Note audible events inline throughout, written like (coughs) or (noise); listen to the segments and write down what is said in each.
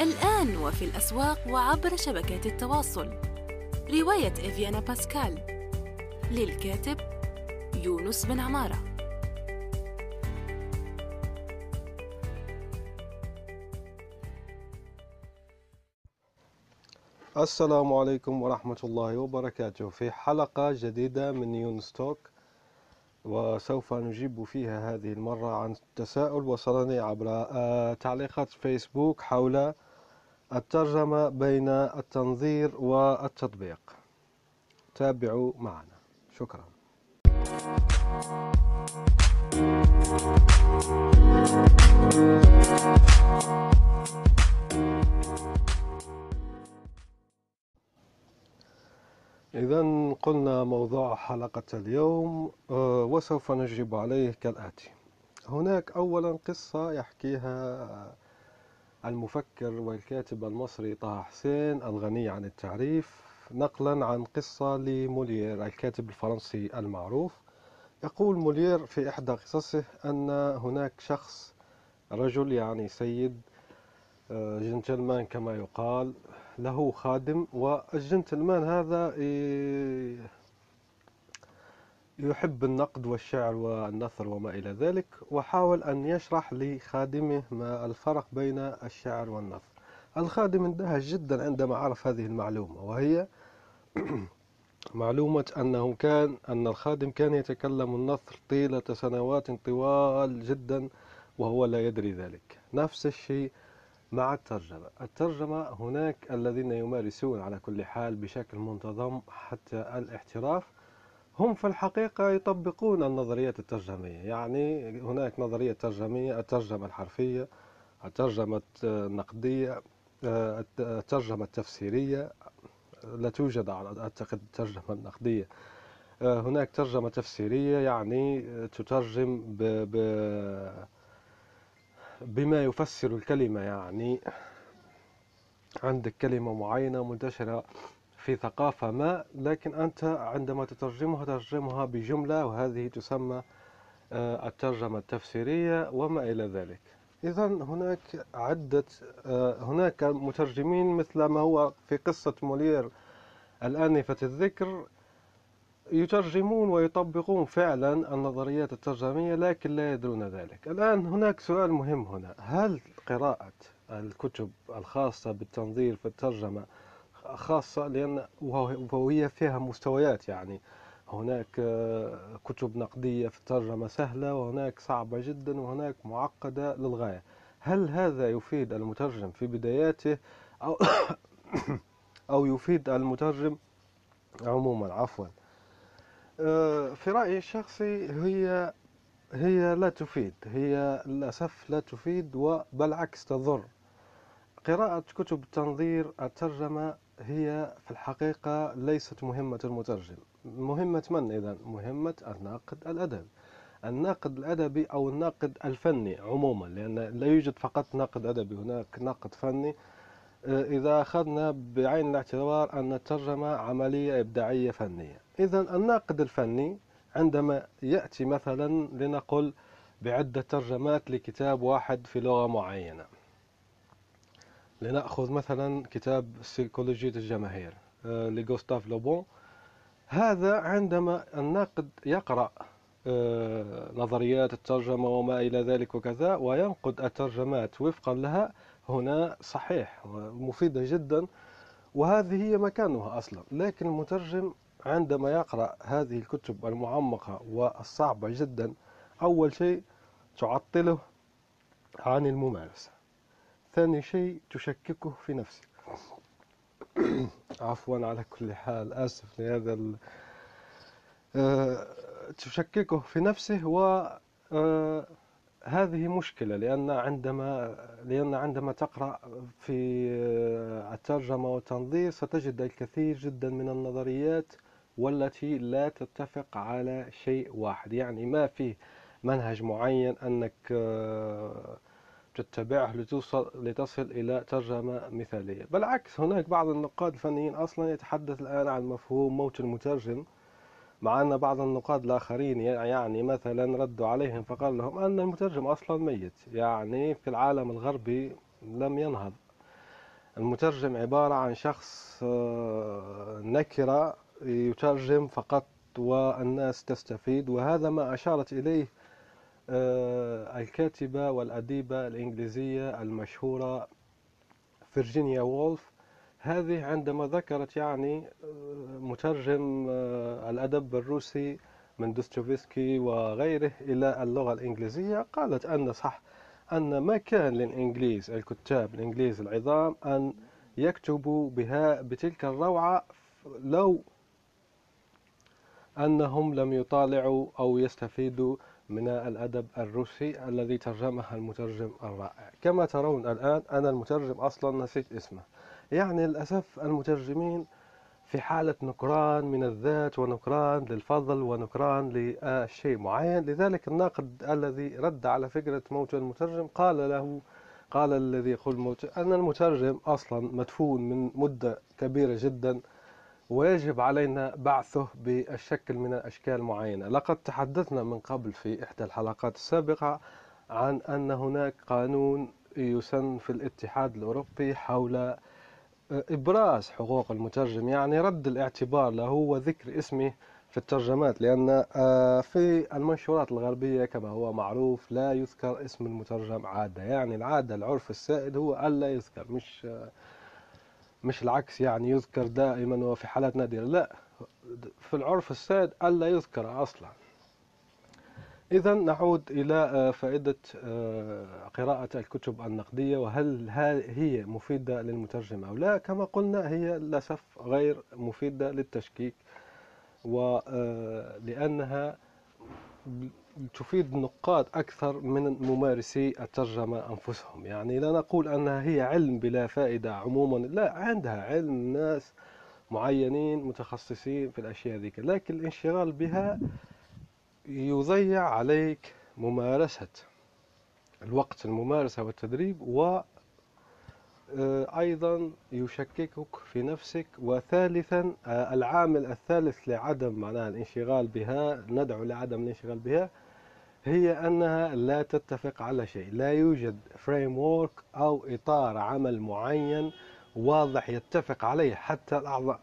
الآن وفي الأسواق وعبر شبكات التواصل. رواية إفيانا باسكال. للكاتب يونس بن عمارة. السلام عليكم ورحمة الله وبركاته. في حلقة جديدة من يونس توك وسوف نجيب فيها هذه المرة عن تساؤل وصلني عبر آه، تعليقات فيسبوك حول الترجمة بين التنظير والتطبيق. تابعوا معنا. شكرا. إذا قلنا موضوع حلقة اليوم آه، وسوف نجيب عليه كالآتي. هناك أولا قصة يحكيها المفكر والكاتب المصري طه حسين الغني عن التعريف نقلا عن قصة لموليير الكاتب الفرنسي المعروف. يقول موليير في إحدى قصصه أن هناك شخص رجل يعني سيد آه، جنتلمان كما يقال له خادم والجنتلمان هذا يحب النقد والشعر والنثر وما إلى ذلك وحاول أن يشرح لخادمه ما الفرق بين الشعر والنثر. الخادم اندهش جدا عندما عرف هذه المعلومة وهي (clears throat) معلومة أنه كان أن الخادم كان يتكلم النثر طيلة سنوات طوال جدا وهو لا يدري ذلك. نفس الشيء مع الترجمة. الترجمة هناك الذين يمارسون على كل حال بشكل منتظم حتى الاحتراف. هم في الحقيقة يطبقون النظريات الترجمية. يعني هناك نظرية ترجمية الترجمة الحرفية الترجمة النقدية الترجمة التفسيرية. لا توجد أعتقد الترجمة النقدية هناك ترجمة تفسيرية يعني تترجم ب... ب... بما يفسر الكلمة. يعني عندك كلمة معينة منتشرة في ثقافة ما لكن أنت عندما تترجمها تترجمها بجملة وهذه تسمى آه، الترجمة التفسيرية وما إلى ذلك. إذا هناك عدة آه، هناك مترجمين مثل ما هو في قصة مولير الآنفة الذكر يترجمون ويطبقون فعلا النظريات الترجمية لكن لا يدرون ذلك. الآن هناك سؤال مهم هنا. هل قراءة الكتب الخاصة بالتنظير في الترجمة خاصة لأن وهي فيها مستويات يعني. هناك آه، كتب نقدية في الترجمة سهلة وهناك صعبة جدا وهناك معقدة للغاية. هل هذا يفيد المترجم في بداياته أو, (coughs) أو يفيد المترجم عموما؟ عفوا. آه، في رأيي الشخصي هي هي لا تفيد. هي للأسف لا تفيد وبالعكس تضر. قراءة كتب التنظير الترجمة هي في الحقيقة ليست مهمة المترجم. مهمة من إذا؟ مهمة الناقد الأدبي الناقد الأدبي أو الناقد الفني عموما لأن لا يوجد فقط ناقد أدبي هناك ناقد فني. آه، إذا أخذنا بعين الاعتبار أن الترجمة عملية إبداعية فنية. إذا الناقد الفني عندما يأتي مثلا لنقل بعدة ترجمات لكتاب واحد في لغة معينة. لنأخذ مثلا كتاب سيكولوجية الجماهير آه، لغوستاف لوبون هذا عندما الناقد يقرأ آه، نظريات الترجمة وما إلى ذلك وكذا وينقد الترجمات وفقا لها هنا صحيح ومفيدة جدا وهذه هي مكانها أصلا. لكن المترجم عندما يقرأ هذه الكتب المعمقة والصعبة جدا أول شيء تعطله عن الممارسة. ثاني شيء تشككه في نفسه (coughs) عفوا على كل حال آسف لهذا ال... أه تشككه في نفسه و أه هذه مشكلة لأن عندما لأن عندما تقرأ في الترجمة والتنظير ستجد الكثير جدا من النظريات والتي لا تتفق على شيء واحد. يعني ما في منهج معين أنك آه، تتبعه لتصل, لتصل إلى ترجمة مثالية. بالعكس هناك بعض النقاد الفنيين أصلا يتحدث الآن عن مفهوم موت المترجم مع أن بعض النقاد الآخرين يعني مثلا ردوا عليهم فقال لهم أن المترجم أصلا ميت يعني في العالم الغربي لم ينهض. المترجم عبارة عن شخص آه، نكرة يترجم فقط والناس تستفيد وهذا ما أشارت إليه الكاتبة والأديبة الإنجليزية المشهورة فيرجينيا وولف. هذه عندما ذكرت يعني آه، مترجم الأدب الروسي من دوستويفسكي وغيره إلى اللغة الإنجليزية قالت أن صح أن ما كان للإنجليز الكتاب الإنجليز العظام أن يكتبوا بها بتلك الروعة لو أنهم لم يطالعوا أو يستفيدوا من الأدب الروسي الذي ترجمه المترجم الرائع. كما ترون الآن أنا المترجم أصلا نسيت اسمه. يعني للأسف المترجمين في حالة نكران من الذات ونكران للفضل ونكران لشيء معين. لذلك الناقد الذي رد على فكرة موت المترجم قال له قال الذي يقول موت أن المترجم أصلا مدفون من مدة كبيرة جدا. ويجب علينا بعثه بالشكل من الأشكال معينة. لقد تحدثنا من قبل في إحدى الحلقات السابقة عن أن هناك قانون يسن في الاتحاد الأوروبي حول إبراز حقوق المترجم يعني رد الاعتبار له وذكر اسمه في الترجمات لأن آه، في المنشورات الغربية كما هو معروف لا يذكر اسم المترجم عادة يعني العادة العرف السائد هو ألا يذكر مش آه، مش العكس يعني يذكر دائما وفي حالات نادرة. لا في العرف السائد ألا يذكر أصلا. إذا نعود إلى آه، فائدة آه، قراءة الكتب النقدية وهل هي مفيدة للمترجم أو لا؟ كما قلنا هي للأسف غير مفيدة للتشكيك ولأنها آه، تفيد النقاد أكثر من ممارسي الترجمة أنفسهم. يعني لا نقول أنها هي علم بلا فائدة عموما لا عندها علم ناس معينين متخصصين في الأشياء ذيك لكن الانشغال بها يضيع عليك ممارسة الوقت الممارسة والتدريب و آه، أيضا يشككك في نفسك. وثالثا آه، العامل الثالث لعدم معناها الانشغال بها ندعو لعدم الانشغال بها هي أنها لا تتفق على شيء. لا يوجد فريم أو إطار عمل معين واضح يتفق عليه. حتى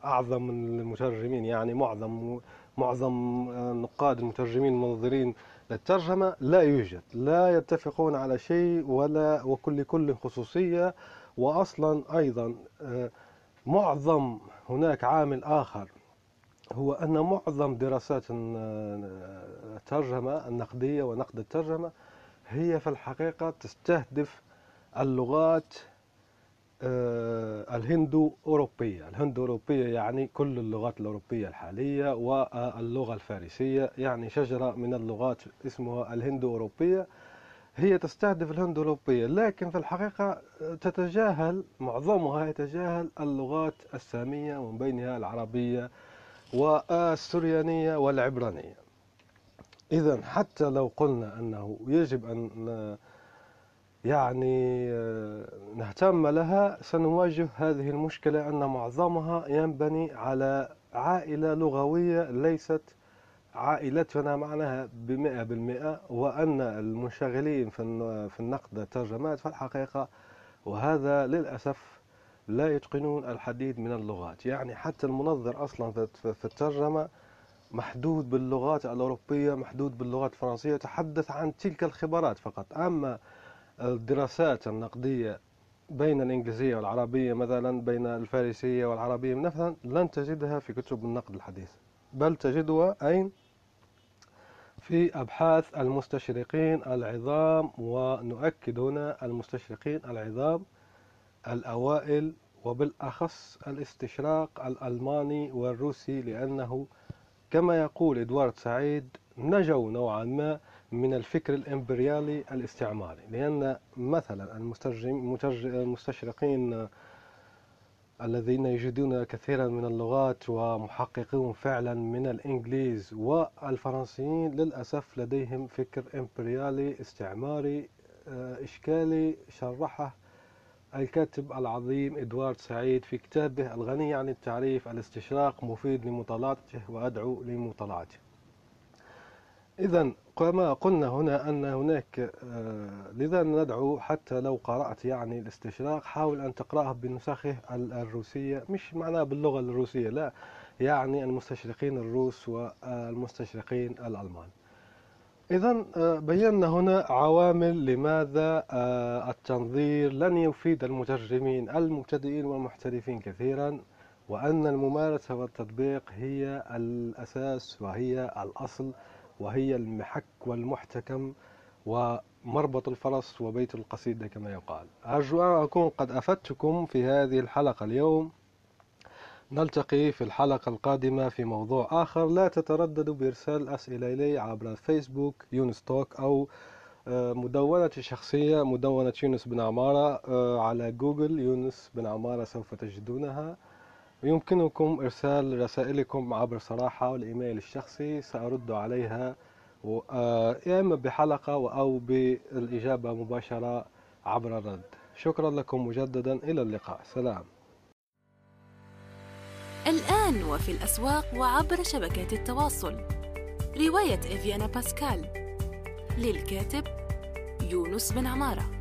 أعظم المترجمين يعني معظم معظم النقاد المترجمين المنظرين للترجمة لا يوجد. لا يتفقون على شيء ولا وكل كل خصوصية. وأصلا أيضا آه، معظم هناك عامل آخر هو أن معظم دراسات الترجمة النقدية ونقد الترجمة هي في الحقيقة تستهدف اللغات آه، الهندو أوروبية الهندو أوروبية يعني كل اللغات الأوروبية الحالية واللغة الفارسية يعني شجرة من اللغات اسمها الهندو أوروبية هي تستهدف الهندو أوروبية لكن في الحقيقة تتجاهل معظمها يتجاهل اللغات السامية ومن بينها العربية والسريانية والعبرانية. إذا حتى لو قلنا أنه يجب أن يعني نهتم لها سنواجه هذه المشكلة أن معظمها ينبني على عائلة لغوية ليست عائلتنا معناها بمئة بالمئة وأن المنشغلين في النقد الترجمات في الحقيقة وهذا للأسف لا يتقنون الحديد من اللغات. يعني حتى المنظر أصلا في الترجمة محدود باللغات الأوروبية محدود باللغات الفرنسية تحدث عن تلك الخبرات فقط. أما الدراسات النقدية بين الإنجليزية والعربية مثلا بين الفارسية والعربية مثلا لن تجدها في كتب النقد الحديث بل تجدها أين؟ في أبحاث المستشرقين العظام ونؤكد هنا المستشرقين العظام الأوائل وبالأخص الاستشراق الألماني والروسي لأنه كما يقول إدوارد سعيد نجوا نوعا ما من الفكر الإمبريالي الاستعماري. لأن مثلا المستشرقين الذين يجدون كثيرا من اللغات ومحققون فعلا من الإنجليز والفرنسيين للأسف لديهم فكر إمبريالي استعماري آه، إشكالي شرحه الكاتب العظيم إدوارد سعيد في كتابه الغني عن التعريف الاستشراق مفيد لمطالعته وأدعو لمطالعته. إذا كما قلنا هنا أن هناك آه، لذا ندعو حتى لو قرأت يعني الاستشراق حاول أن تقرأه بنسخه الروسية مش معناه باللغة الروسية لا يعني المستشرقين الروس والمستشرقين الألمان. إذا آه، بينا هنا عوامل لماذا آه، التنظير لن يفيد المترجمين المبتدئين والمحترفين كثيرا وأن الممارسة والتطبيق هي الأساس وهي الأصل وهي المحك والمحتكم ومربط الفرس وبيت القصيدة كما يقال. أرجو أن أكون قد أفدتكم في هذه الحلقة اليوم. نلتقي في الحلقة القادمة في موضوع آخر. لا تترددوا بإرسال أسئلة إلي عبر فيسبوك يونس توك أو آه، مدونة شخصية مدونة يونس بن عمارة آه، على جوجل يونس بن عمارة سوف تجدونها. يمكنكم إرسال رسائلكم عبر صراحة والإيميل الشخصي سأرد عليها آه، إما بحلقة أو بالإجابة مباشرة عبر الرد. شكرا لكم مجددا. إلى اللقاء. سلام. الآن وفي الأسواق وعبر شبكات التواصل. رواية إفيانا باسكال للكاتب يونس بن عمارة.